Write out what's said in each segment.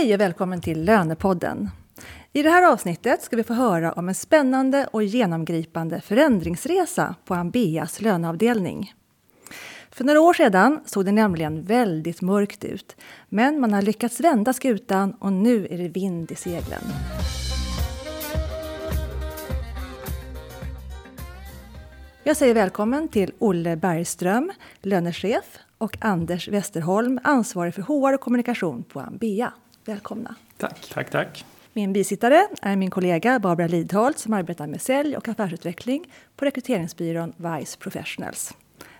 Hej och välkommen till Lönepodden. I det här avsnittet ska vi få höra om en spännande och genomgripande förändringsresa på Ambeas löneavdelning. För några år sedan såg det nämligen väldigt mörkt ut. Men man har lyckats vända skutan och nu är det vind i seglen. Jag säger välkommen till Olle Bergström, lönechef och Anders Westerholm, ansvarig för HR och kommunikation på Ambea. Välkomna! Tack, tack, tack. Min bisittare är min kollega Barbara Lidholt som arbetar med sälj och affärsutveckling på rekryteringsbyrån Vice Professionals.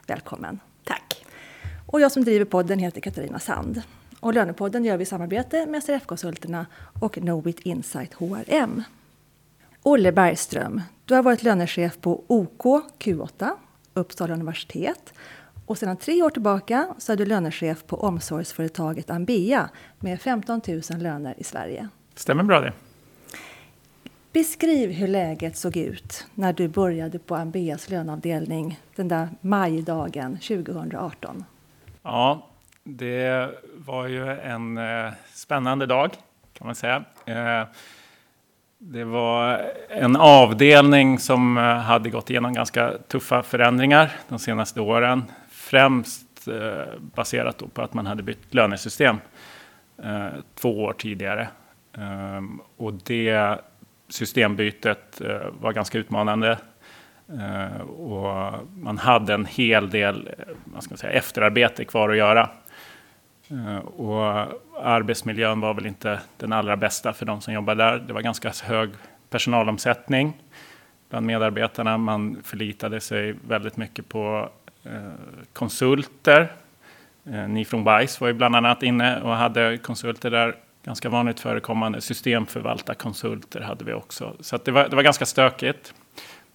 Välkommen! Tack! Och jag som driver podden heter Katarina Sand. Och Lönepodden gör vi i samarbete med SRF-konsulterna och Knowit Insight HRM. Olle Bergström, du har varit lönechef på OK Q8, Uppsala universitet och sedan tre år tillbaka så är du lönechef på omsorgsföretaget Ambea med 15 000 löner i Sverige. Stämmer bra det. Beskriv hur läget såg ut när du började på Ambeas löneavdelning den där majdagen 2018. Ja, det var ju en eh, spännande dag kan man säga. Eh, det var en avdelning som eh, hade gått igenom ganska tuffa förändringar de senaste åren. Främst eh, baserat baserat på att man hade bytt lönesystem eh, två år tidigare. Ehm, och det systembytet eh, var ganska utmanande. Och man hade en hel del man ska säga, efterarbete kvar att göra. Och arbetsmiljön var väl inte den allra bästa för de som jobbade där. Det var ganska hög personalomsättning bland medarbetarna. Man förlitade sig väldigt mycket på Eh, konsulter. Eh, ni från Bajs var ju bland annat inne och hade konsulter där. Ganska vanligt förekommande systemförvaltarkonsulter hade vi också. Så det, var, det var ganska stökigt.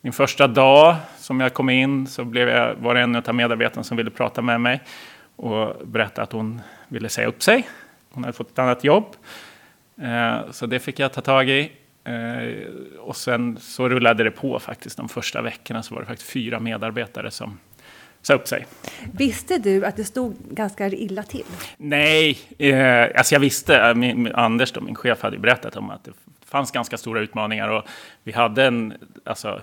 Min första dag som jag kom in så blev jag, var det en av medarbetarna som ville prata med mig och berätta att hon ville säga upp sig. Hon hade fått ett annat jobb. Eh, så det fick jag ta tag i. Och sen så rullade det på faktiskt. De första veckorna så var det faktiskt fyra medarbetare som sa upp sig. Visste du att det stod ganska illa till? Nej, eh, alltså jag visste. Min, Anders, då, min chef, hade berättat om att det fanns ganska stora utmaningar. Och vi hade en, alltså,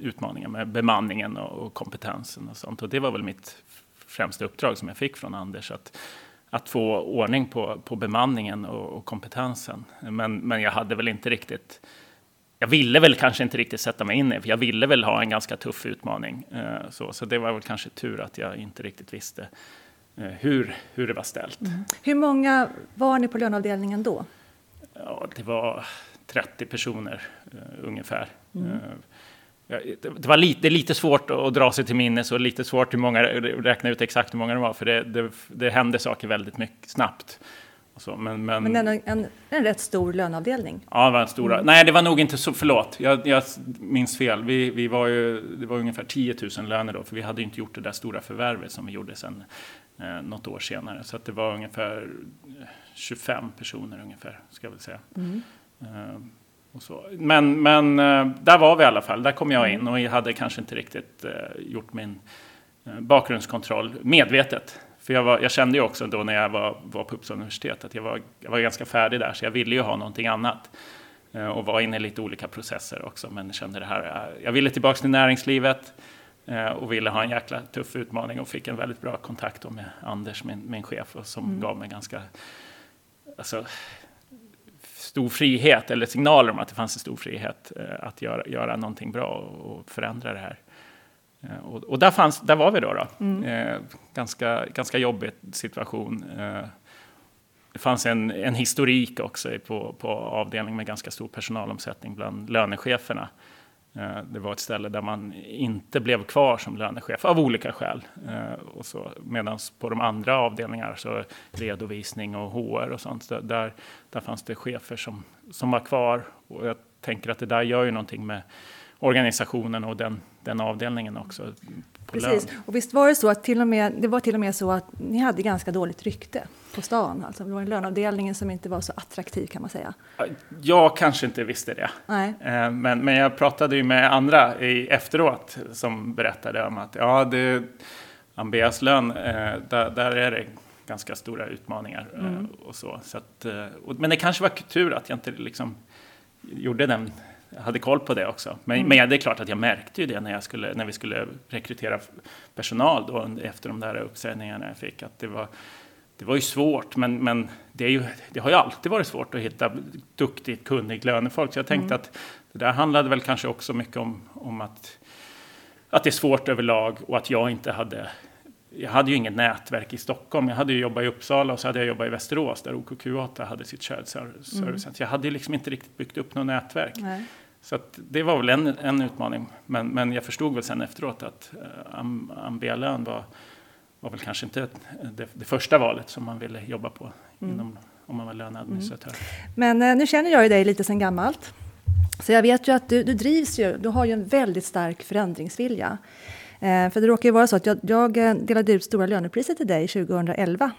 utmaningar med bemanningen och, kompetensen och sånt. Och det var väl mitt främsta uppdrag som jag fick från Anders. Att, att få ordning på, på bemanningen och, och, kompetensen. Men, men jag hade väl inte riktigt... Jag ville väl kanske inte riktigt sätta mig in i för jag ville väl ha en ganska tuff utmaning. Eh, så, så det var väl kanske tur att jag inte riktigt visste eh, hur, hur det var ställt. Mm. Hur många var ni på löneavdelningen då? Ja, det var 30 personer uh, ungefär. Mm. Det, var lite, det är lite svårt att dra sig till minnes och lite svårt hur många, räkna ut exakt hur många det var, för det, det, det hände saker väldigt mycket snabbt. Så, men, men, men en, en, en rätt stor löneavdelning? Ja, det var stora. Mm. Nej, det var nog inte så, förlåt, jag, jag minns fel. Vi, vi var ju, det var ungefär 10 000 löner då, för vi hade inte gjort det där stora förvärvet som vi gjorde sen eh, något år senare. Så det var ungefär 25 personer ungefär, ska jag väl säga. Mm. Eh, men, men eh, där var vi i alla fall. Där kom jag in och jag hade kanske inte riktigt eh, gjort min eh, bakgrundskontroll medvetet. För jag, var, jag, kände ju också då när jag var, var på Uppsala universitet att jag var, jag var ganska färdig där, så jag ville ju ha någonting annat. Och var inne i lite olika processer också, men kände det här. Jag ville tillbaka till näringslivet och ville ha en jäkla tuff utmaning och fick en väldigt bra kontakt med Anders, min, min chef, som mm. gav mig ganska alltså, stor frihet, eller signaler om att det fanns en stor frihet eh, att göra, göra någonting bra och, förändra det här. Eh, och, och, där, fanns, där var vi då. då. Mm. Eh, ganska, ganska jobbig situation. det fanns en, en historik också på, på avdelningen med ganska stor personalomsättning bland lönecheferna. Eh, det var ett ställe där man inte blev kvar som lönechef av olika skäl. Eh, Medan på de andra avdelningarna, så redovisning och HR och sånt, där, där fanns det chefer som, som var kvar. Och jag tänker att det där gör ju någonting med organisationen och den, den avdelningen också. Precis, lön. och visst var det så att till och med, det var till och med så att ni hade ganska dåligt rykte på stan. Alltså det var en löneavdelning som inte var så attraktiv kan man säga. Jag kanske inte visste det. Nej. Eh, men, men jag pratade ju med andra i, efteråt som berättade om att ja, det, Ambeas lön, eh, där, där är det ganska stora utmaningar mm. och så. så att, och, men det kanske var tur att jag inte liksom gjorde den hade koll på det också. Men, mm. men det är klart att jag märkte ju det när, jag skulle, när vi skulle rekrytera personal då, efter de där uppsägningarna jag fick. Att det, var, det var ju svårt, men, men det, är ju, det har ju alltid varit svårt att hitta duktigt, kunnigt lönefolk. Så jag tänkte mm. att det där handlade väl kanske också mycket om, om att, att det är svårt överlag och att jag inte hade jag hade ju inget nätverk i Stockholm. Jag hade ju jobbat i Uppsala och så hade jag jobbat i Västerås där OKQ8 hade sitt shared service. Mm. Jag hade liksom inte riktigt byggt upp något nätverk. Nej. Så det var väl en, en utmaning. Men, men jag förstod väl sen efteråt att uh, Ambea-lön var, var väl kanske inte det, det, första valet som man ville jobba på mm. inom, om man var löneadministratör. Mm. Men uh, nu känner jag ju dig lite sedan gammalt. Så jag vet ju att du, du drivs ju, du har ju en väldigt stark förändringsvilja. Eh, för det råkar ju vara så att jag, jag eh, delade ut Stora lönepriset till dig 2011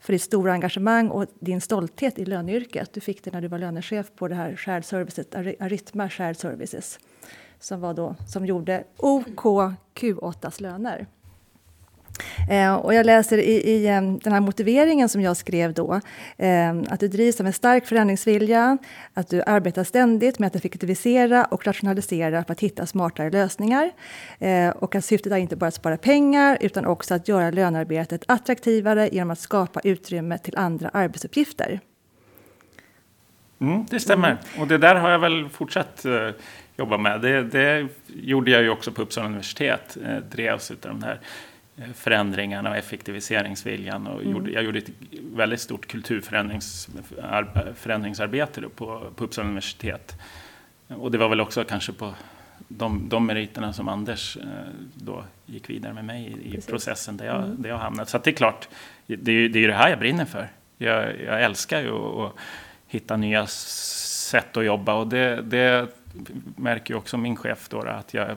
för ditt stora engagemang och din stolthet i löneyrket. Du fick det när du var lönechef på det här Shared Services, Aritma Shared Services som, var då, som gjorde OKQ8s löner. Eh, och jag läser i, i eh, den här motiveringen som jag skrev då, eh, att du drivs av en stark förändringsvilja, att du arbetar ständigt med att effektivisera och rationalisera för att hitta smartare lösningar. Eh, och att syftet är inte bara att spara pengar, utan också att göra lönearbetet attraktivare genom att skapa utrymme till andra arbetsuppgifter. Mm, det stämmer. Och det där har jag väl fortsatt eh, jobba med. Det, det, gjorde jag ju också på Uppsala universitet. Eh, drevs av den här förändringarna och effektiviseringsviljan. Och mm. gjorde, jag gjorde ett väldigt stort kulturförändringsarbete på, på Uppsala universitet. Och det var väl också kanske på de, de meriterna som Anders eh, då gick vidare med mig i, i processen där jag, mm. där jag hamnat. Så det är klart, det är, det är det här jag brinner för. Jag, jag älskar ju att hitta nya sätt att jobba och det, det märker ju också min chef då att jag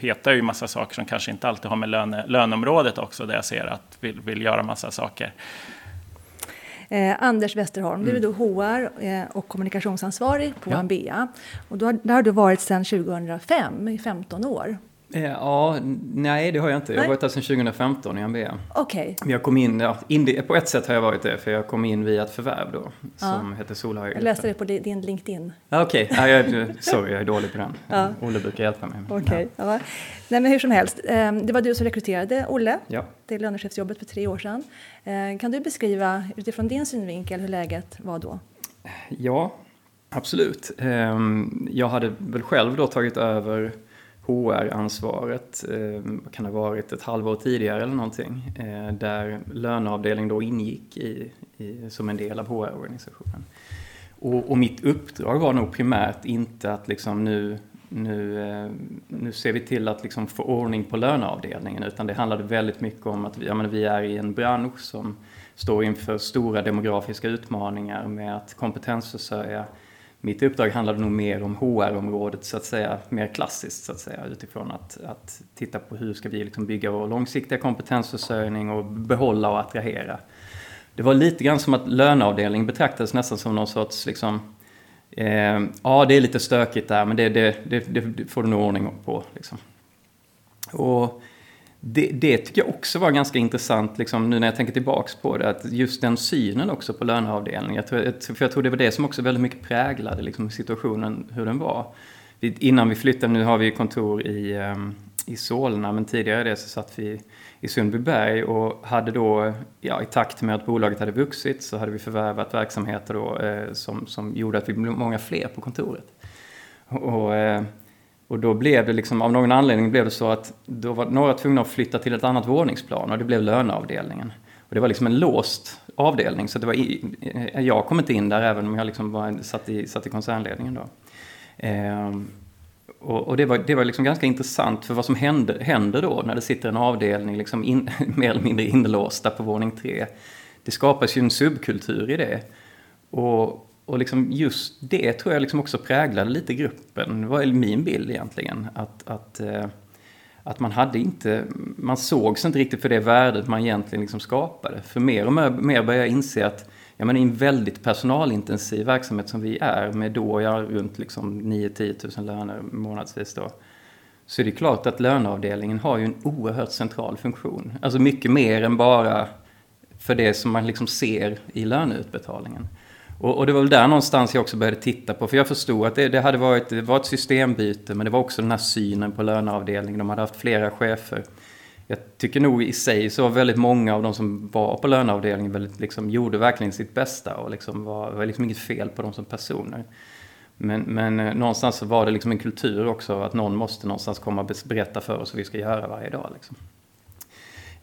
petar ju massa saker som kanske inte alltid har med löne, löneområdet också, där jag ser att vill, vill göra massa saker. Eh, Anders Westerholm, mm. du är då HR eh, och kommunikationsansvarig på ja. Ambea. Och då, där har du varit sedan 2005, i 15 år. Eh, ja, nej det har jag inte. Jag har varit där sedan 2015 i Ambea. Okej. Okay. Jag kom in, ja, in, på ett sätt har jag varit det, för jag kom in via ett förvärv då, som ja. hette Solhaga. Jag läste det på din LinkedIn. Okej, okay. ja, sorry jag är dålig på den. Ja. Olle brukar hjälpa mig. Okej, okay. ja. Nej men hur som helst, ehm, det var du som rekryterade Olle ja. till lönechefsjobbet för tre år sedan. Ehm, kan du beskriva utifrån din synvinkel hur läget var då? Ja, absolut. Ehm, jag hade väl själv då tagit över HR-ansvaret, eh, kan ha varit ett halvår tidigare eller någonting, eh, där löneavdelning då ingick i, i, som en del av HR-organisationen. Och, och, mitt uppdrag var nog primärt inte att liksom nu, nu, eh, nu ser vi till att liksom få ordning på löneavdelningen, utan det handlade väldigt mycket om att vi, ja, men vi är i en bransch som står inför stora demografiska utmaningar med att kompetensförsörja mitt uppdrag handlade nog mer om HR-området så att säga, mer klassiskt så att säga utifrån att, att titta på hur ska vi liksom bygga vår långsiktiga kompetensförsörjning och behålla och attrahera. Det var lite grann som att löneavdelning betraktades nästan som någon sorts liksom, eh, ja det är lite stökigt där men det, det, det, det får du nog ordning på. Liksom. Och det, det, tycker jag också var ganska intressant liksom, nu när jag tänker tillbaks på det. Att just den synen också på löneavdelningen. Jag tror, för jag tror det var det som också väldigt mycket präglade liksom, situationen, hur den var. Innan vi flyttade, nu har vi kontor i, um, i Solna, men tidigare det så satt vi i Sundbyberg och hade då, ja, i takt med att bolaget hade vuxit så hade vi förvärvat verksamheter då, eh, som, som gjorde att vi blev många fler på kontoret. Och, eh, och då blev det liksom, av någon anledning blev det så att då var några tvungna att flytta till ett annat våningsplan och det blev löneavdelningen. Och det var liksom en låst avdelning så det var i, eh, jag kom inte in där även om jag liksom var, satt, i, satt i koncernledningen då. Ehm, och, och, det var, det var liksom ganska intressant för vad som händer, händer då när det sitter en avdelning liksom in, mer eller mindre inlåsta på våning tre. Det skapas ju en subkultur i det. Och, och liksom just det tror jag liksom också präglade lite gruppen. Det var min bild egentligen. Att, att, eh, att man hade inte, man sågs inte riktigt för det värdet man egentligen liksom skapade. För mer och mer, mer började jag inse att ja, men i en väldigt personalintensiv verksamhet som vi är med då jag runt liksom 9-10 000 löner månadsvis då. Så är det klart att löneavdelningen har ju en oerhört central funktion. Alltså mycket mer än bara för det som man liksom ser i löneutbetalningen. Och, och, det var väl där någonstans jag också började titta på, för jag förstod att det, det hade varit, det var ett systembyte, men det var också den här synen på löneavdelningen. De hade haft flera chefer. Jag tycker nog i sig så var väldigt många av de som var på löneavdelningen väldigt, liksom, gjorde verkligen sitt bästa och liksom var, det var liksom inget fel på dem som personer. Men, men eh, någonstans så var det liksom en kultur också att någon måste någonstans komma och berätta för oss vad vi ska göra varje dag. Liksom.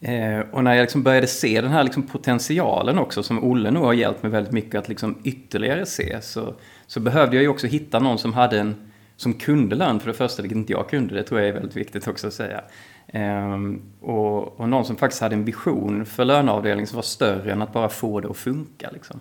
Eh, och när jag liksom började se den här liksom potentialen också, som Olle nog har hjälpt mig väldigt mycket att liksom ytterligare se, så, så behövde jag ju också hitta någon som hade en som kunde lön för det första, vilket inte jag kunde, det tror jag är väldigt viktigt också att säga. Ehm, och, och, någon som faktiskt hade en vision för löneavdelningen som var större än att bara få det att funka. Liksom.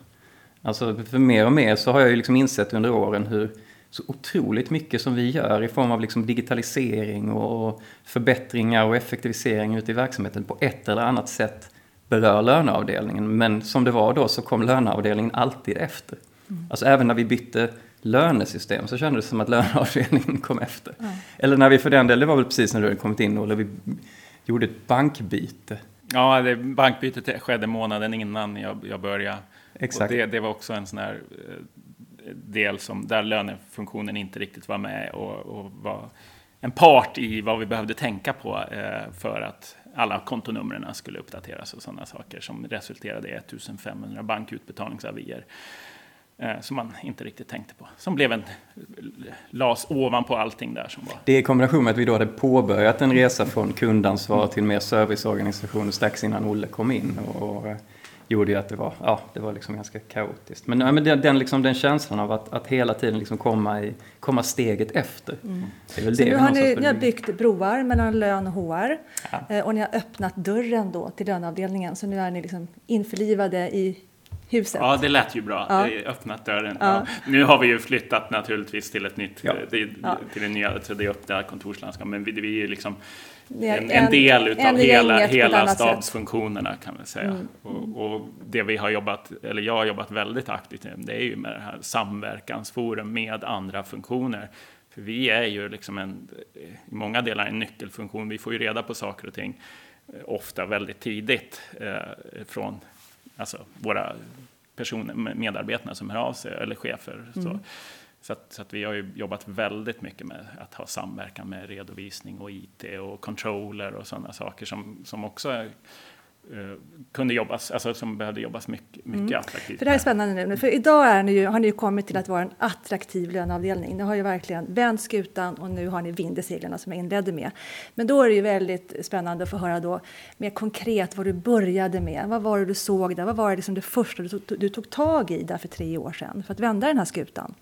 Alltså, för mer och mer så har jag ju liksom insett under åren hur så otroligt mycket som vi gör i form av liksom digitalisering och förbättringar och effektivisering ute i verksamheten på ett eller annat sätt berör löneavdelningen. Men som det var då så kom löneavdelningen alltid efter. Mm. Alltså även när vi bytte lönesystem så kändes det som att löneavdelningen kom efter. Mm. Eller när vi för den delen, det var väl precis när du hade kommit in och vi gjorde ett bankbyte. Ja, det, bankbytet skedde månaden innan jag, jag började. Exakt. Och det, det var också en sån här eh, del som, där lönefunktionen inte riktigt var med och, och var en part i vad vi behövde tänka på eh, för att alla kontonumren skulle uppdateras och sådana saker som resulterade i 1500 bankutbetalningsavier eh, som man inte riktigt tänkte på. Som blev en las ovanpå allting där som var. Det i kombination med att vi då hade påbörjat en resa från kundansvar till mer serviceorganisationer strax innan Olle kom in. Och, och eh, gjorde ju att det var, ja, det var liksom ganska kaotiskt. Men, ja, men den, den, liksom, den känslan av att, att hela tiden liksom komma, i, komma steget efter. Mm. Det är väl Så det nu har ni, ni har byggt broar mellan lön och HR ja. Eh, och ni har öppnat dörren då till löneavdelningen. Så nu är ni liksom införlivade i huset. Ja, det lät ju bra. Ja. Öppnat dörren. Ja. Ja. Nu har vi ju flyttat naturligtvis till ett nytt, till, till en nya, till det öppna kontorslandskap. Men vi, vi är liksom en, en del utav hela, hela stabsfunktionerna kan man säga. Mm. Och, och, det vi har jobbat, eller jag har jobbat väldigt aktivt med, det är ju med det här samverkansforum med andra funktioner. För vi är ju liksom en, i många delar en nyckelfunktion. Vi får ju reda på saker och ting eh, ofta väldigt tidigt eh, från alltså, våra personer, medarbetarna som hör av sig, eller chefer. Mm. Så. Så, att, så att vi har ju jobbat väldigt mycket med att ha samverkan med redovisning och IT och controller och sådana saker som, som också är, Uh, kunde jobbas, alltså som behövde jobbas mycket, mycket mm. attraktivt. För det här är spännande nu, för idag är ni ju, har ni ju kommit till att vara en attraktiv löneavdelning. Ni har ju verkligen vänt skutan och nu har ni vind i seglen som jag inledde med. Men då är det ju väldigt spännande att få höra då mer konkret vad du började med. Vad var det du såg där? Vad var det liksom det första du tog, du tog tag i där för tre år sedan för att vända den här skutan?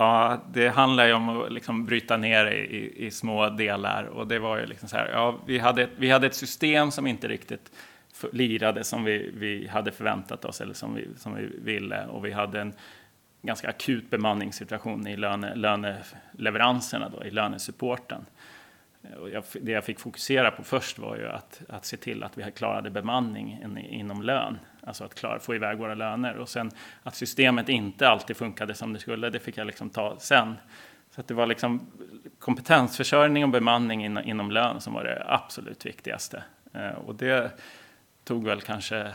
Ja, det handlar ju om att liksom bryta ner i, i, små delar. Och det var ju liksom så här, ja, vi hade, vi hade ett system som inte riktigt lirade som vi, vi hade förväntat oss eller som vi, som vi ville. Och vi hade en ganska akut bemanningssituation i löne, löneleveranserna, då, i lönesupporten. Och jag, det jag fick fokusera på först var ju att, att se till att vi klarade bemanning in, inom lön. Alltså att klara, få iväg våra löner. Och sen att systemet inte alltid funkade som det skulle, det fick jag liksom ta sen. Så att det var liksom kompetensförsörjning och bemanning in, inom lön som var det absolut viktigaste. Eh, och det tog väl kanske eh,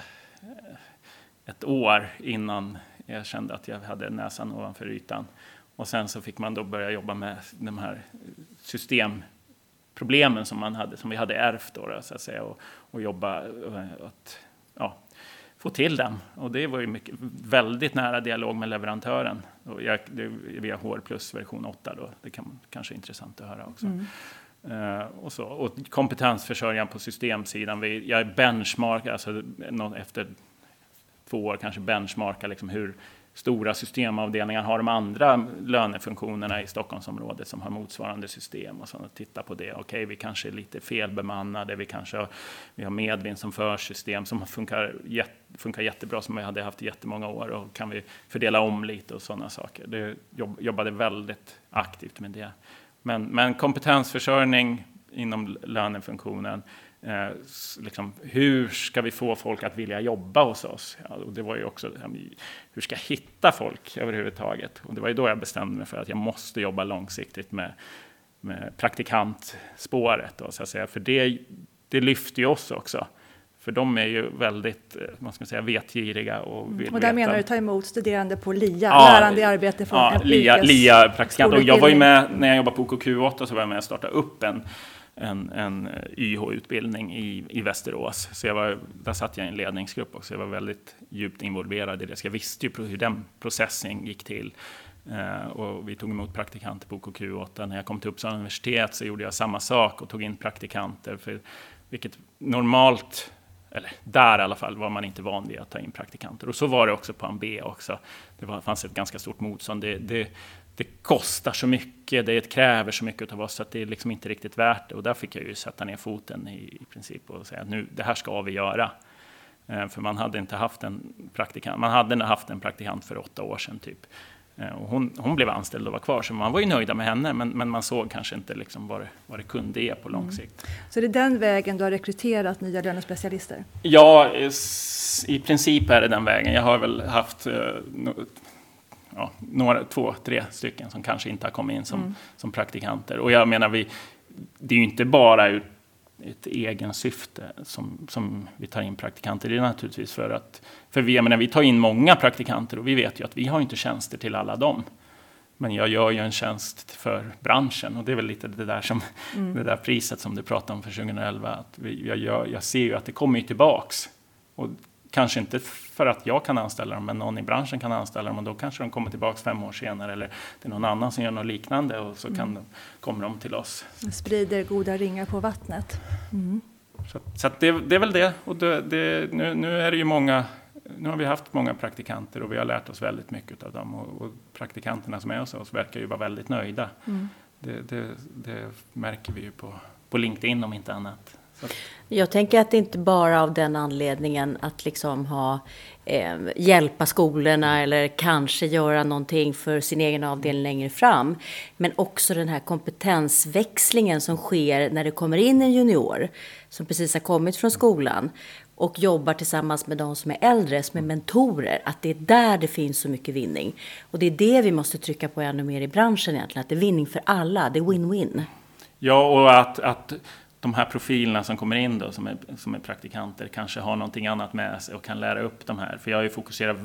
ett år innan jag kände att jag hade näsan ovanför ytan. Och sen så fick man då börja jobba med de här system systemproblemen som man hade, som vi hade ärvt då, så att säga, och, och jobba att ja, få till den. Och det var ju mycket, väldigt nära dialog med leverantören. Och jag, det, via HR plus version 8 då. Det kan kanske är intressant att höra också. Mm. Uh, och, så. och kompetensförsörjaren på systemsidan. Vi, jag är benchmark, alltså efter två år kanske benchmarkar liksom hur stora systemavdelningar har de andra lönefunktionerna i Stockholmsområdet som har motsvarande system och så titta på det. Okej, okay, vi kanske är lite felbemannade, vi kanske har, vi har medvind som försystem som funkar, funkar jättebra som vi hade haft i jättemånga år och kan vi fördela om lite och sådana saker. Det jobb, jobbade väldigt aktivt med det. Men, men kompetensförsörjning inom lönefunktionen Eh, liksom, hur ska vi få folk att vilja jobba hos oss? Ja, och det var ju också, hur ska jag hitta folk överhuvudtaget? Och det var ju då jag bestämde mig för att jag måste jobba långsiktigt med, med praktikantspåret. Då, så att säga. För det, det lyfter ju oss också. För de är ju väldigt, ska man säga, vetgiriga och vill Och där veta. menar du ta emot studerande på LIA, Ja, lärande i arbete från Ja, LIA, LIA praktikant. Och jag var ju med, när jag jobbade på OKQ8 så var jag med och startade upp en, en, en YH-utbildning i, i Västerås. Så jag var, där satt jag i en ledningsgrupp också. Jag var väldigt djupt involverad i det. Så jag visste ju hur den processen gick till. Eh, och vi tog emot praktikanter på OKQ8. När jag kom till Uppsala universitet så gjorde jag samma sak och tog in praktikanter. För, vilket normalt, eller där i alla fall, var man inte van vid att ta in praktikanter. Och så var det också på AMB också. Det var, fanns ett ganska stort motstånd. Det, det, det kostar så mycket, det kräver så mycket av oss så att det är liksom inte riktigt värt det. Och där fick jag ju sätta ner foten i, i princip och säga att nu, det här ska vi göra. Eh, för man hade inte haft en praktikant, man hade haft en praktikant för åtta år sedan typ. Eh, och hon, hon blev anställd och var kvar, så man var ju nöjda med henne, men, men man såg kanske inte liksom vad, det, vad det kunde ge på lång sikt. Så det är den vägen du har rekryterat nya lönespecialister? Ja, i princip är det den vägen. Jag har väl haft eh, ja, några, två, tre stycken som kanske inte har kommit in som, som praktikanter. Och jag menar, vi, det är ju inte bara ur ett egen syfte som, som vi tar in praktikanter. Det är naturligtvis för att, för vi, jag menar, vi tar in många praktikanter och vi vet ju att vi har inte tjänster till alla dem. Men jag gör ju en tjänst för branschen och det är väl lite det där, som, det där priset som du pratade om för 2011. Att vi, jag, gör, jag ser ju att det kommer ju tillbaks. Och kanske inte för att jag kan anställa dem, men någon i branschen kan anställa dem och då kanske de kommer tillbaks fem år senare eller det är någon annan som gör något liknande och så kan de, kommer de till oss. Sprider goda ringar på vattnet. Så, så att det, det är väl det. Och det, det, nu, nu är det ju många, nu har vi haft många praktikanter och vi har lärt oss väldigt mycket av dem. Och, och praktikanterna som är hos oss verkar ju vara väldigt nöjda. Det, det, det märker vi ju på, på LinkedIn om inte annat. Jag tänker att det inte bara av den anledningen att liksom ha, eh, hjälpa skolorna eller kanske göra någonting för sin egen avdelning längre fram. Men också den här kompetensväxlingen som sker när det kommer in en junior som precis har kommit från skolan och jobbar tillsammans med de som är äldre, som är mentorer. Att det är där det finns så mycket vinning. Och det är det vi måste trycka på ännu mer i branschen egentligen. Att det är vinning för alla, det är win-win. Ja, och att, att de här profilerna som kommer in då, som är, som är praktikanter, kanske har någonting annat med sig och kan lära upp de här. För jag har ju fokuserat...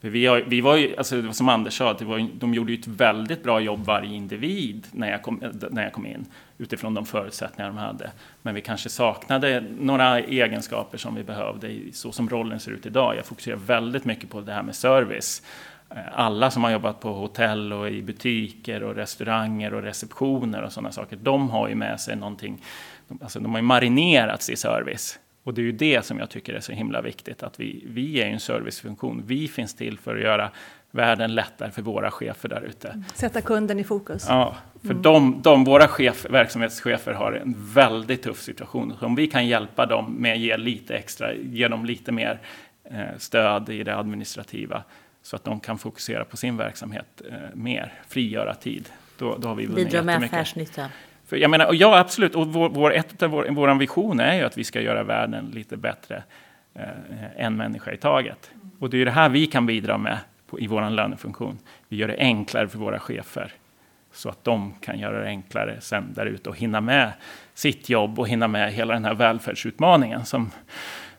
Vi, har, vi var ju, alltså som Anders sa, det var, de gjorde ju ett väldigt bra jobb varje individ när jag, kom, när jag kom in, utifrån de förutsättningar de hade. Men vi kanske saknade några egenskaper som vi behövde, så som rollen ser ut idag. Jag fokuserar väldigt mycket på det här med service. Eh, alla som har jobbat på hotell och i butiker och restauranger och receptioner och sådana saker, de har ju med sig någonting, de- alltså de har ju marinerats i service. Och det är ju det som jag tycker är så himla viktigt, att vi, vi är ju en servicefunktion. Vi finns till för att göra världen lättare för våra chefer där ute. Sätta kunden i fokus. Ja, för de, de, våra chef, verksamhetschefer har en väldigt tuff situation. Så om vi kan hjälpa dem med att ge lite extra, ge dem lite mer eh, stöd i det administrativa så att de kan fokusera på sin verksamhet eh, mer, frigöra tid. Då, då har vi vunnit Bidra med affärsnytta. För jag menar, ja, absolut. Och vår, vår, ett av vår, vår vision är ju att vi ska göra världen lite bättre eh, en människa i taget. Och det är ju det här vi kan bidra med på, i vår lönefunktion. Vi gör det enklare för våra chefer så att de kan göra det enklare sen där ute och hinna med sitt jobb och hinna med hela den här välfärdsutmaningen som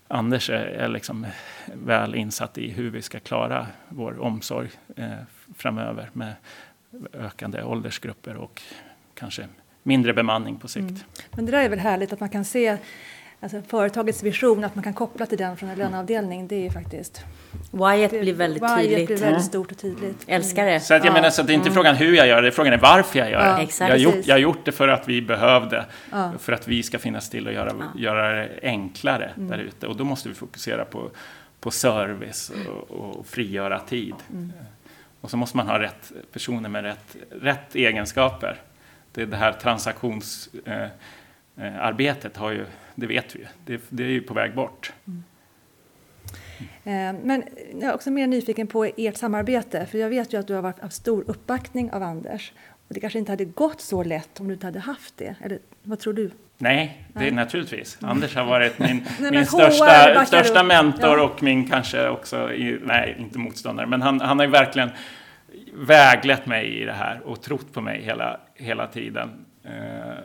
Anders är, är liksom väl insatt i hur vi ska klara vår omsorg eh, framöver med ökande åldersgrupper och kanske mindre bemanning på sikt. Men det där är väl härligt att man kan se alltså, företagets vision, att man kan koppla till den från en löneavdelning. Det är ju faktiskt... Whyet blir väldigt whyet tydligt. blir väldigt stort och tydligt. Älskar det. Så att jag Ja. menar, så att det är inte frågan hur jag gör det, frågan är varför jag gör det. Ja, exakt. jag, har gjort, jag har gjort det för att vi behövde, Ja. för att vi ska finnas till och göra, göra det enklare där ute. Och då måste vi fokusera på, på service och, och frigöra tid. Och så måste man ha rätt personer med rätt, rätt egenskaper. Det, det här transaktionsarbetet eh, arbetet har ju, det vet vi det, det är ju på väg bort. Eh, Men jag är också mer nyfiken på ert samarbete, för jag vet ju att du har varit av stor uppbackning av Anders. Och det kanske inte hade gått så lätt om du inte hade haft det. Eller vad tror du? Nej, det är Nej. naturligtvis. Anders har varit min, min största, största mentor Ja. och min kanske också, nej inte motståndare, men han, han har ju verkligen väglett mig i det här och trott på mig hela, hela tiden. Eh,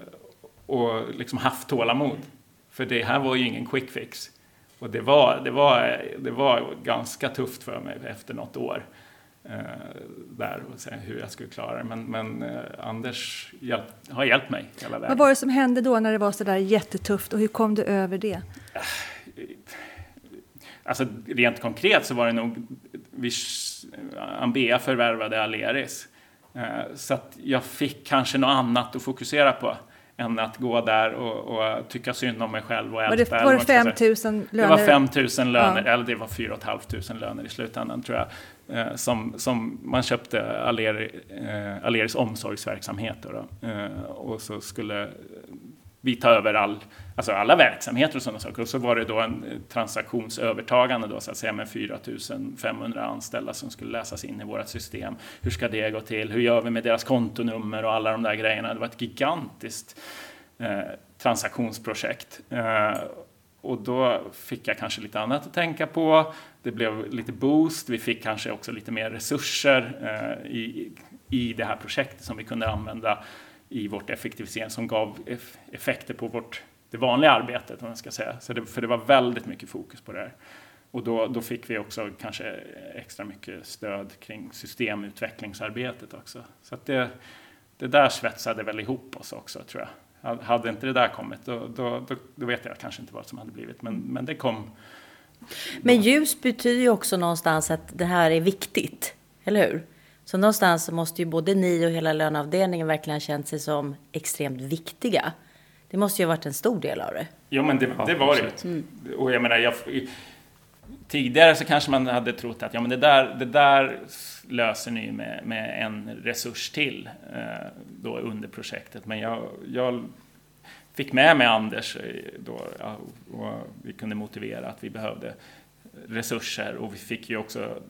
och liksom haft tålamod. För det här var ju ingen quick fix. och det, var, det, var, det var ganska tufft för mig efter något år eh, där och se hur jag skulle klara det. Men, men eh, Anders hjälp, har hjälpt mig hela vägen. Vad var det som hände då när det var så där jättetufft och hur kom du över det? Alltså rent konkret så var det nog, Ambea förvärvade Aleris. Eh, så att jag fick kanske något annat att fokusera på än att gå där och, och tycka synd om mig själv och älta. Var det, var det 5 000 löner? Det var 5 000 löner, ja. eller det var 4 500 löner i slutändan tror jag. Eh, som, som man köpte eh, Aleris omsorgsverksamhet. Då, då. Eh, och så skulle vi tar över all, alltså alla verksamheter och sådana saker. Och så var det då en eh, transaktionsövertagande då, så att säga, med 4 500 anställda som skulle läsas in i vårt system. Hur ska det gå till? Hur gör vi med deras kontonummer och alla de där grejerna? Det var ett gigantiskt eh, transaktionsprojekt. Eh, och då fick jag kanske lite annat att tänka på. Det blev lite boost. Vi fick kanske också lite mer resurser eh, i, i det här projektet som vi kunde använda i vårt effektivisering som gav effekter på vårt, det vanliga arbetet. Om jag ska säga. Så det, för det var väldigt mycket fokus på det här. Och då, då fick vi också kanske extra mycket stöd kring systemutvecklingsarbetet också. Så att det, det där svetsade väl ihop oss också tror jag. Hade inte det där kommit då, då, då, då vet jag kanske inte vad som hade blivit. Men, men det kom. Men ljus betyder ju också någonstans att det här är viktigt, eller hur? Så någonstans måste ju både ni och hela löneavdelningen verkligen ha känt sig som extremt viktiga. Det måste ju ha varit en stor del av det. Jo, men det, det var det. Mm. Och jag menar, jag, tidigare så kanske man hade trott att ja, men det, där, det där löser ni med, med en resurs till eh, då under projektet. Men jag, jag fick med mig Anders eh, då, och vi kunde motivera att vi behövde resurser och vi fick ju också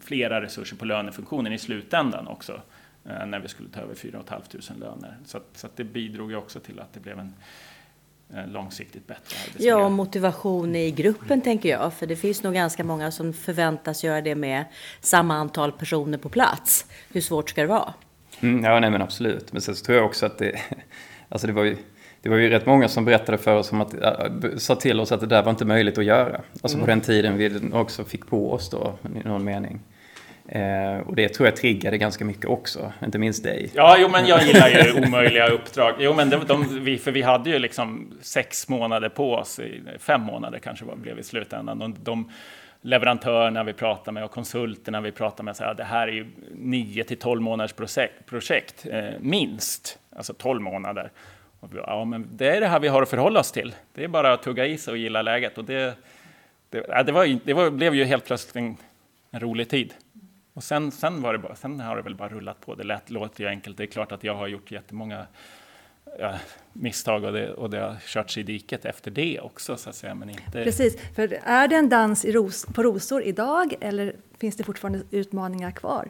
flera resurser på lönefunktionen i slutändan också eh, när vi skulle ta över 4 500 löner. Så, att, så att det bidrog ju också till att det blev en eh, långsiktigt bättre arbetsmiljö. Ja, och motivation i gruppen tänker jag, för det finns nog ganska många som förväntas göra det med samma antal personer på plats. Hur svårt ska det vara? Mm, ja, nej men absolut. Men sen så tror jag också att det, alltså det var ju det var ju rätt många som berättade för oss om att, äh, sa till oss att det där var inte möjligt att göra. Alltså mm. på den tiden vi också fick på oss då, i någon mening. Eh, och det tror jag triggade ganska mycket också, inte minst dig. Ja, jo, men jag gillar ju omöjliga uppdrag. Jo, men de, de, vi, för vi hade ju liksom sex månader på oss, fem månader kanske var, blev i slutändan. De, de leverantörerna vi pratar med och konsulterna vi pratar med, så här, det här är ju nio till tolv månaders projekt, projekt eh, minst, alltså tolv månader. Ja, men det är det här vi har att förhålla oss till. Det är bara att tugga i sig och gilla läget. Och det, det, det, var, det var, blev ju helt plötsligt en, en, rolig tid. Och sen, sen, var det bara, sen har det väl bara rullat på. Det lät, låter ju enkelt. Det är klart att jag har gjort jättemånga ja, misstag och det, och det har körts i diket efter det också. Så att säga, men inte... Precis, för är det en dans i ros, på rosor idag eller finns det fortfarande utmaningar kvar?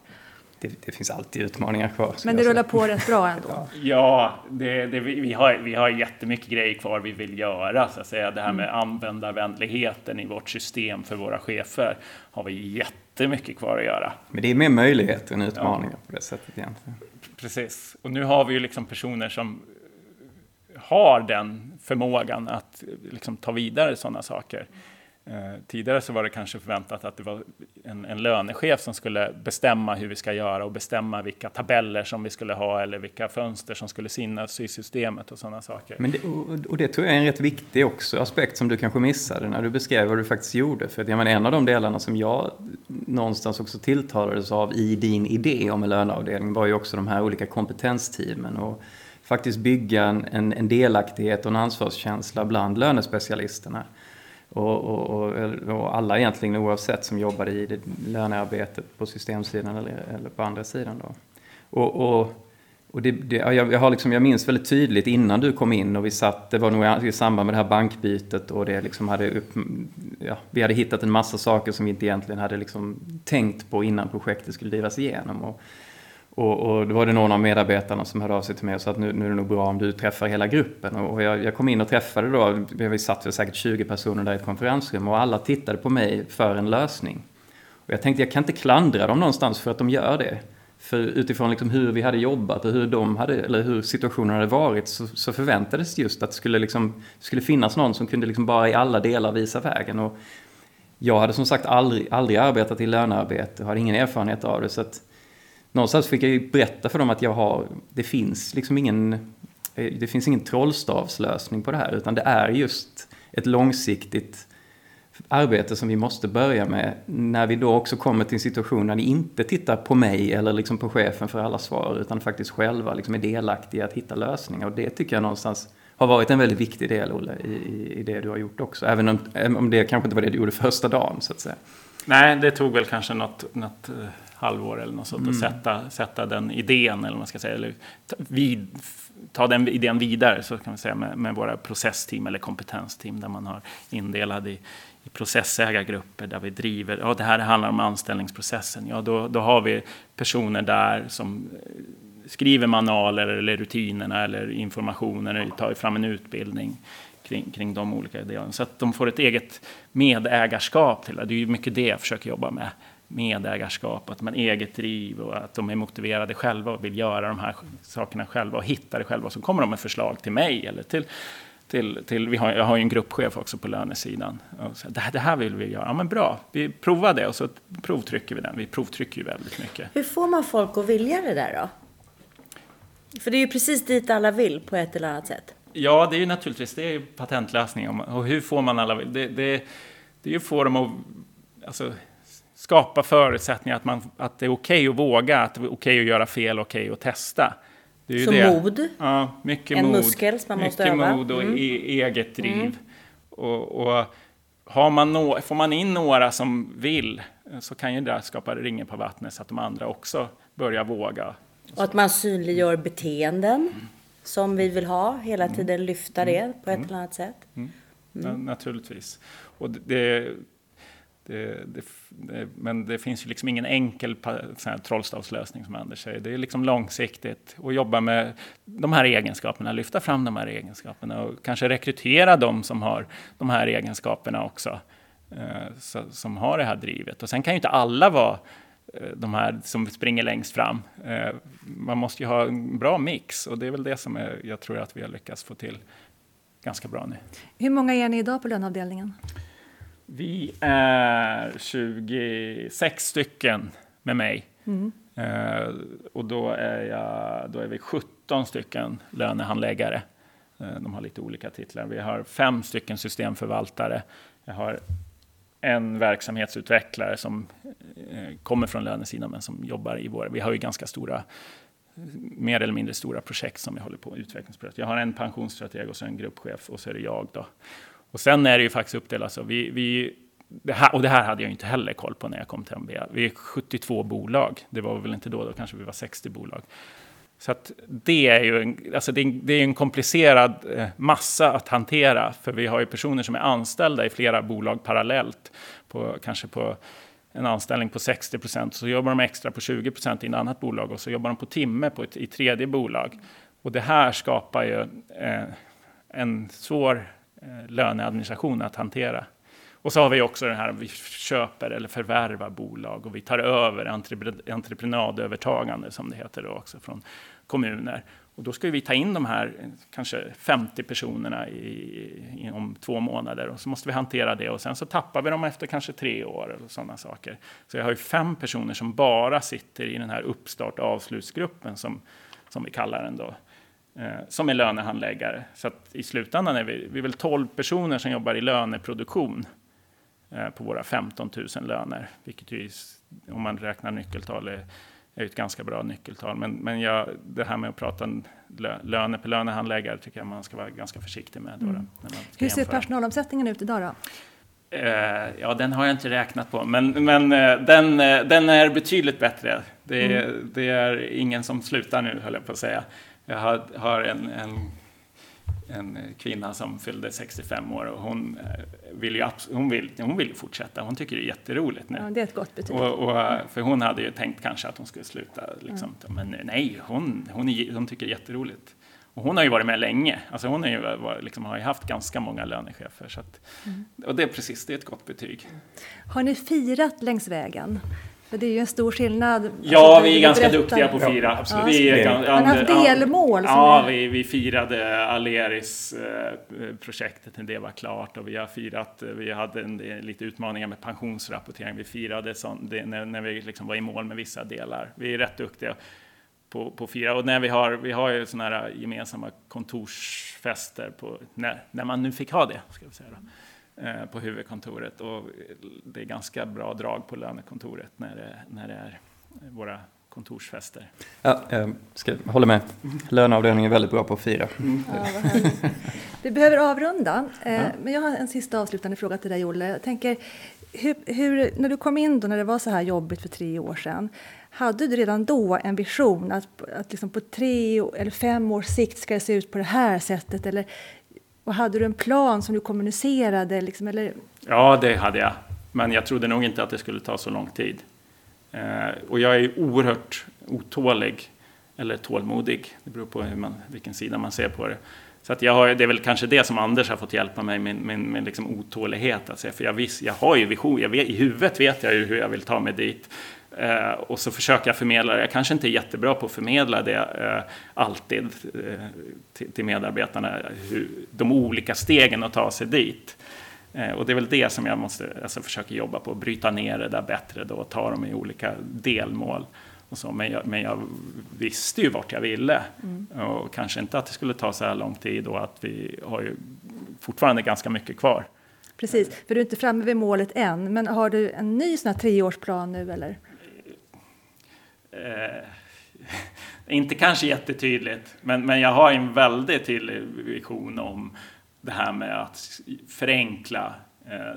Det, det, finns alltid utmaningar kvar. Men det rullar på rätt bra ändå? ja, det, det, vi, har, vi har jättemycket grejer kvar vi vill göra. Så att säga. Det här med mm. användarvänligheten i vårt system för våra chefer har vi jättemycket kvar att göra. Men det är mer möjligheter än utmaningar ja. på det sättet egentligen. Precis, och nu har vi ju liksom personer som har den förmågan att liksom ta vidare sådana saker. Eh, tidigare så var det kanske förväntat att det var en, en lönechef som skulle bestämma hur vi ska göra och bestämma vilka tabeller som vi skulle ha eller vilka fönster som skulle synas i systemet och sådana saker. Men det, och, och det tror jag är en rätt viktig också aspekt som du kanske missade när du beskrev vad du faktiskt gjorde. För att jag menar, en av de delarna som jag någonstans också tilltalades av i din idé om en löneavdelning var ju också de här olika kompetensteamen och faktiskt bygga en, en, en delaktighet och en ansvarskänsla bland lönespecialisterna. Och, och, och, och, alla egentligen oavsett som jobbade i det lönearbetet på systemsidan eller, eller på andra sidan. Då. Och, och, och det, det, jag, jag, har liksom, jag minns väldigt tydligt innan du kom in och vi satt, det var nog i samband med det här bankbytet och det liksom hade upp, ja, vi hade hittat en massa saker som vi inte egentligen hade liksom tänkt på innan projektet skulle drivas igenom. Och, och, och då var det någon av medarbetarna som hörde av sig till mig och sa att nu, nu är det nog bra om du träffar hela gruppen. Och, jag, jag, kom in och träffade då, vi satt väl säkert 20 personer där i ett konferensrum och alla tittade på mig för en lösning. Och jag tänkte jag kan inte klandra dem någonstans för att de gör det. för utifrån liksom hur vi hade jobbat och hur, de hade, eller hur situationen hade varit så, så förväntades just att det skulle, liksom, skulle finnas någon som kunde liksom bara i alla delar visa vägen. Och jag hade som sagt aldrig, aldrig arbetat i lönearbete och hade ingen erfarenhet av det. Så att någonstans fick jag ju berätta för dem att jag har, det finns liksom ingen, eh, det finns ingen trollstavslösning på det här utan det är just ett långsiktigt arbete som vi måste börja med när vi då också kommer till en situation där ni inte tittar på mig eller liksom på chefen för alla svar utan faktiskt själva liksom är delaktiga i att hitta lösningar. Och det tycker jag någonstans har varit en väldigt viktig del, Olle, i, i det du har gjort också. Även om, om det kanske inte var det du gjorde första dagen, så att säga. Nej, det tog väl kanske något, något eh, halvår eller något sånt mm. att sätta, sätta den idén, eller vad man ska säga, eller ta, vid, ta den idén vidare, så kan man säga, med, med våra processteam eller kompetensteam där man har indelad i, i processägargrupper där vi driver, ja det här handlar om anställningsprocessen, ja då, då har vi personer där som eh, skriver manualer eller rutinerna eller informationen eller tar fram en utbildning kring, kring de olika delarna. Så att de får ett eget medägarskap till det. Det är ju mycket det jag försöker jobba med. Medägarskap, att man eget driv och att de är motiverade själva och vill göra de här sakerna själva och hitta det själva. Och så kommer de med förslag till mig eller till till, till, vi har, jag har ju en gruppchef också på lönesidan. Och så, det, här, det här vill vi göra. Ja, men bra, vi provar det och så provtrycker vi den. Vi provtrycker ju väldigt mycket. Hur får man folk att vilja det där då? För det är ju precis dit alla vill på ett eller annat sätt. Ja, det är ju naturligtvis det är patentlösningen. Och hur får man alla... Det, det, det är ju att få dem att alltså, skapa förutsättningar att, man, att det är okej okay att våga, att det är okej okay att göra fel, okej okay att testa. Det är Så det. mod? Ja, mycket en mod. muskel som man måste öva. Mycket mod och mm. e eget driv. Mm. Och, och, har man no får man in några som vill så kan ju det skapa ringen på vattnet så att de andra också börjar våga. Och att man synliggör beteenden mm. som vi vill ha, hela mm. tiden lyfta det på ett mm. eller annat sätt. Mm. Ja, naturligtvis. Och det, det, det, det, men det finns ju liksom ingen enkel trollstavslösning som Anders säger. Det är liksom långsiktigt att jobba med de här egenskaperna, lyfta fram de här egenskaperna och kanske rekrytera de som har de här egenskaperna också. Eh, så, som har det här drivet. Och sen kan ju inte alla vara eh, de här som springer längst fram. Eh, man måste ju ha en bra mix och det är väl det som är, jag tror att vi har lyckats få till ganska bra nu. Hur många är ni idag på löneavdelningen? Vi är 26 stycken med mig. Mm. Eh, och då är, jag, då är vi 17 stycken lönehandläggare. Eh, de har lite olika titlar. Vi har fem stycken systemförvaltare. Jag har en verksamhetsutvecklare som eh, kommer från lönesidan men som jobbar i våra... Vi har ju ganska stora mer eller mindre stora projekt som vi håller på utvecklingsprojekt. Jag har en pensionsstrateg och så en gruppchef och så är det jag då. Och sen är det ju faktiskt uppdelat så. Vi, vi, det här, och det här hade jag inte heller koll på när jag kom till MBA. Vi är 72 bolag. Det var väl inte då, då kanske vi var 60 bolag. Så att det är ju en, alltså det är, det är en komplicerad eh, massa att hantera. För vi har ju personer som är anställda i flera bolag parallellt. På, kanske på en anställning på 60 procent, så jobbar de extra på 20 procent i ett annat bolag och så jobbar de på timme på ett, i tredje bolag. Och det här skapar ju eh, en svår Eh, löneadministration att hantera. Och så har vi också den här vi köper eller förvärvar bolag och vi tar över entreprenadövertagande som det heter då också från kommuner. Och då ska vi ta in de här kanske 50 personerna i, om två månader och så måste vi hantera det och sen så tappar vi dem efter kanske tre år eller sådana saker. Så jag har ju fem personer som bara sitter i den här uppstart avslutsgruppen som, som vi kallar den då eh, som är lönehandläggare. Så i slutändan är vi, vi är väl 12 personer som jobbar i löneproduktion eh, på våra 15 000 löner, vilket ju om man räknar nyckeltal är, är ett ganska bra nyckeltal. Men, men jag, det här med att prata lö, löner per lönehandläggare tycker jag man ska vara ganska försiktig med. Då, mm. Hur ser personalomsättningen ut idag då? Eh, ja, den har jag inte räknat på, men, men eh, den, eh, den är betydligt bättre. Det, mm. det är ingen som slutar nu, höll jag på att säga. Jag har, en, en, en, kvinna som fyllde 65 år och hon eh, vill ju, hon vill, hon vill fortsätta. Hon tycker det är jätteroligt nu. Ja, det är ett gott betyg. Och, och, för hon hade ju tänkt kanske att hon skulle sluta. Liksom. Ja. Men nej, hon, hon, är, hon tycker det är jätteroligt. Och hon har ju varit med länge. Alltså hon ju, liksom, har ju haft ganska många lönechefer. Så att, mm. Och det är precis, det är ett gott betyg. Har ni firat längs vägen? För det är ju en stor skillnad. Ja, Alltså, vi är ganska duktiga på att fira. Ja, absolut. absolut. Vi är Ja. Man har haft ja, delmål Ja, är- vi, vi firade Aleris-projektet när det var klart och vi har firat, eh, vi hade en, lite utmaningar med pensionsrapportering. Vi firade sån, det, när, när vi liksom var i mål med vissa delar. Vi är rätt duktiga på, på att fira. Och när vi har, vi har ju sådana här gemensamma kontorsfester på, när, när man nu fick ha det, ska vi säga då, eh, på huvudkontoret. Och det är ganska bra drag på lönekontoret när det, när det är våra kontorsfester. Ja, jag ska, håller med. Löneavdelningen är väldigt bra på att fira. Ja, vad härligt. Vi behöver avrunda, eh, men jag har en sista avslutande fråga till dig, Olle. Jag tänker, hur, hur, när du kom in då, när det var så här jobbigt för tre år sedan, hade du redan då en vision att, att liksom på tre eller fem års sikt ska det se ut på det här sättet? Eller, och hade du en plan som du kommunicerade? Liksom, eller, Ja, det hade jag. Men jag trodde nog inte att det skulle ta så lång tid. Eh, och jag är oerhört otålig, eller tålmodig. Det beror på hur man, vilken sida man ser på det. Så att jag har, det är väl kanske det som Anders har fått hjälpa mig med, med, med liksom otålighet. Alltså, för jag, vis, jag har ju vision, jag vet, i huvudet vet jag ju hur jag vill ta mig dit. Eh, och så försöker jag förmedla det. Jag kanske inte är jättebra på att förmedla det eh, alltid eh, till, till medarbetarna, hur, de olika stegen att ta sig dit. Eh, och det är väl det som jag måste alltså, försöka jobba på, bryta ner det där bättre då och ta dem i olika delmål. Och så. Men, jag, men jag visste ju vart jag ville och kanske inte att det skulle ta så här lång tid och att vi har ju fortfarande ganska mycket kvar. precis, för du är inte framme vid målet än, men har du en ny sån här treårsplan nu? Eller? Eh, inte kanske jättetydligt, men, men jag har en väldigt tydlig vision om det här med att förenkla eh,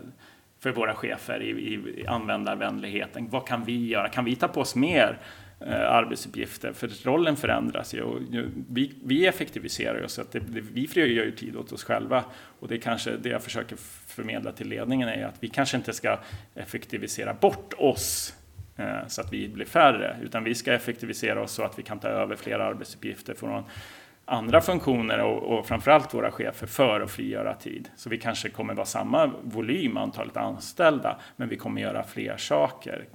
för våra chefer i, i, användarvänligheten. Vad kan vi göra? Kan vi ta på oss mer eh, arbetsuppgifter? För rollen förändras ju. Och ju vi, vi effektiviserar ju så att det, det, vi frigör ju tid åt oss själva. Och det är kanske det jag försöker förmedla till ledningen är att vi kanske inte ska effektivisera bort oss så att vi blir färre, utan vi ska effektivisera oss så att vi kan ta över fler arbetsuppgifter från andra funktioner och, och framförallt våra chefer för att frigöra tid. Så vi kanske kommer vara samma volym antalet anställda, men vi kommer göra fler saker.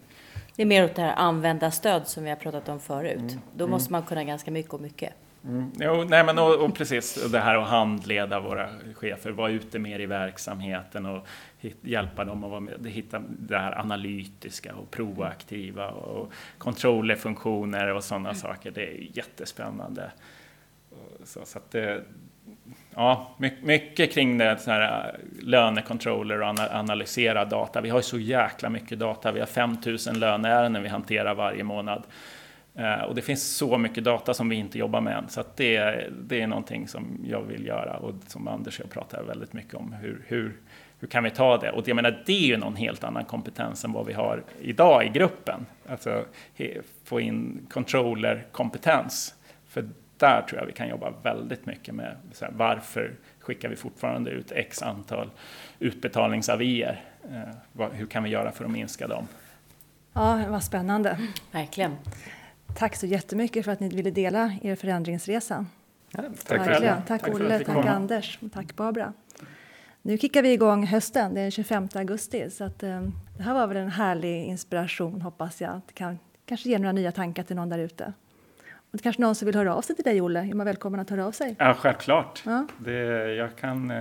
Det är mer åt det här användarstöd som vi har pratat om förut. Mm. Då måste man kunna ganska mycket och mycket. Jo, nej, men och, och precis det här att handleda våra chefer, vara ute mer i verksamheten och hit, hjälpa dem att vara med, hitta det här analytiska och proaktiva och controllerfunktioner och sådana saker. Det är jättespännande. Så, så att det, ja, my- mycket kring det så här, lönekontroller och ana- analysera data. Vi har ju så jäkla mycket data. Vi har 5000 löneärenden vi hanterar varje månad. Eh, och det finns så mycket data som vi inte jobbar med än. Så att det, det är någonting som jag vill göra och som Anders och jag pratar väldigt mycket om. Hur, hur, hur kan vi ta det? Och jag menar, det är ju någon helt annan kompetens än vad vi har idag i gruppen. Alltså få in controllerkompetens. För där tror jag vi kan jobba väldigt mycket med så här, varför skickar vi fortfarande ut x antal utbetalningsavier? Eh, hur kan vi göra för att minska dem? Ja, vad spännande. Verkligen. Tack så jättemycket för att ni ville dela er förändringsresa. Ja, tack Verkligen. Tack, Tack Olle, tack komma. Anders och tack Barbara. Nu kickar vi igång hösten, det är den 25 augusti. Så att, eh, det här var väl en härlig inspiration hoppas jag. Det kan kanske ge några nya tankar till någon där ute. Och det kanske någon som vill höra av sig till dig Olle, är man välkommen att höra av sig. Ja, självklart. Ja. Det, jag, kan, eh,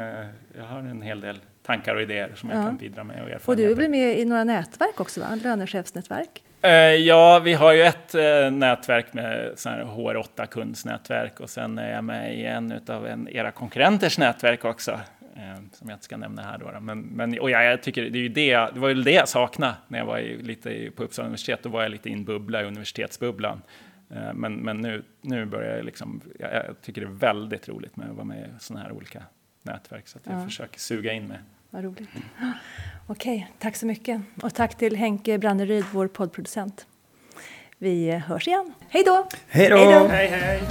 jag har en hel del tankar och idéer som jag Ja. kan bidra med. Och Och du är väl med i några nätverk också, va? lönechefsnätverk? Eh, Ja, vi har ju ett eh, nätverk med sån här HR8 kundsnätverk och sen är jag med i en av en, era konkurrenters nätverk också. eh, Som jag inte ska nämna här då. Men, men, och jag, jag tycker det, är ju det, det var ju det jag saknade när jag var i, lite på Uppsala universitet. Då var jag lite i en bubbla, i universitetsbubblan. Men, men nu, nu börjar jag liksom, jag, jag tycker det är väldigt roligt med att vara med i sådana här olika nätverk. Så att jag Ja. försöker suga in mig. Vad roligt. Okej, tack så mycket. Och tack till Henke Branneryd, vår poddproducent. Vi hörs igen. Hej då! Hej då! Hej då! Hej hej!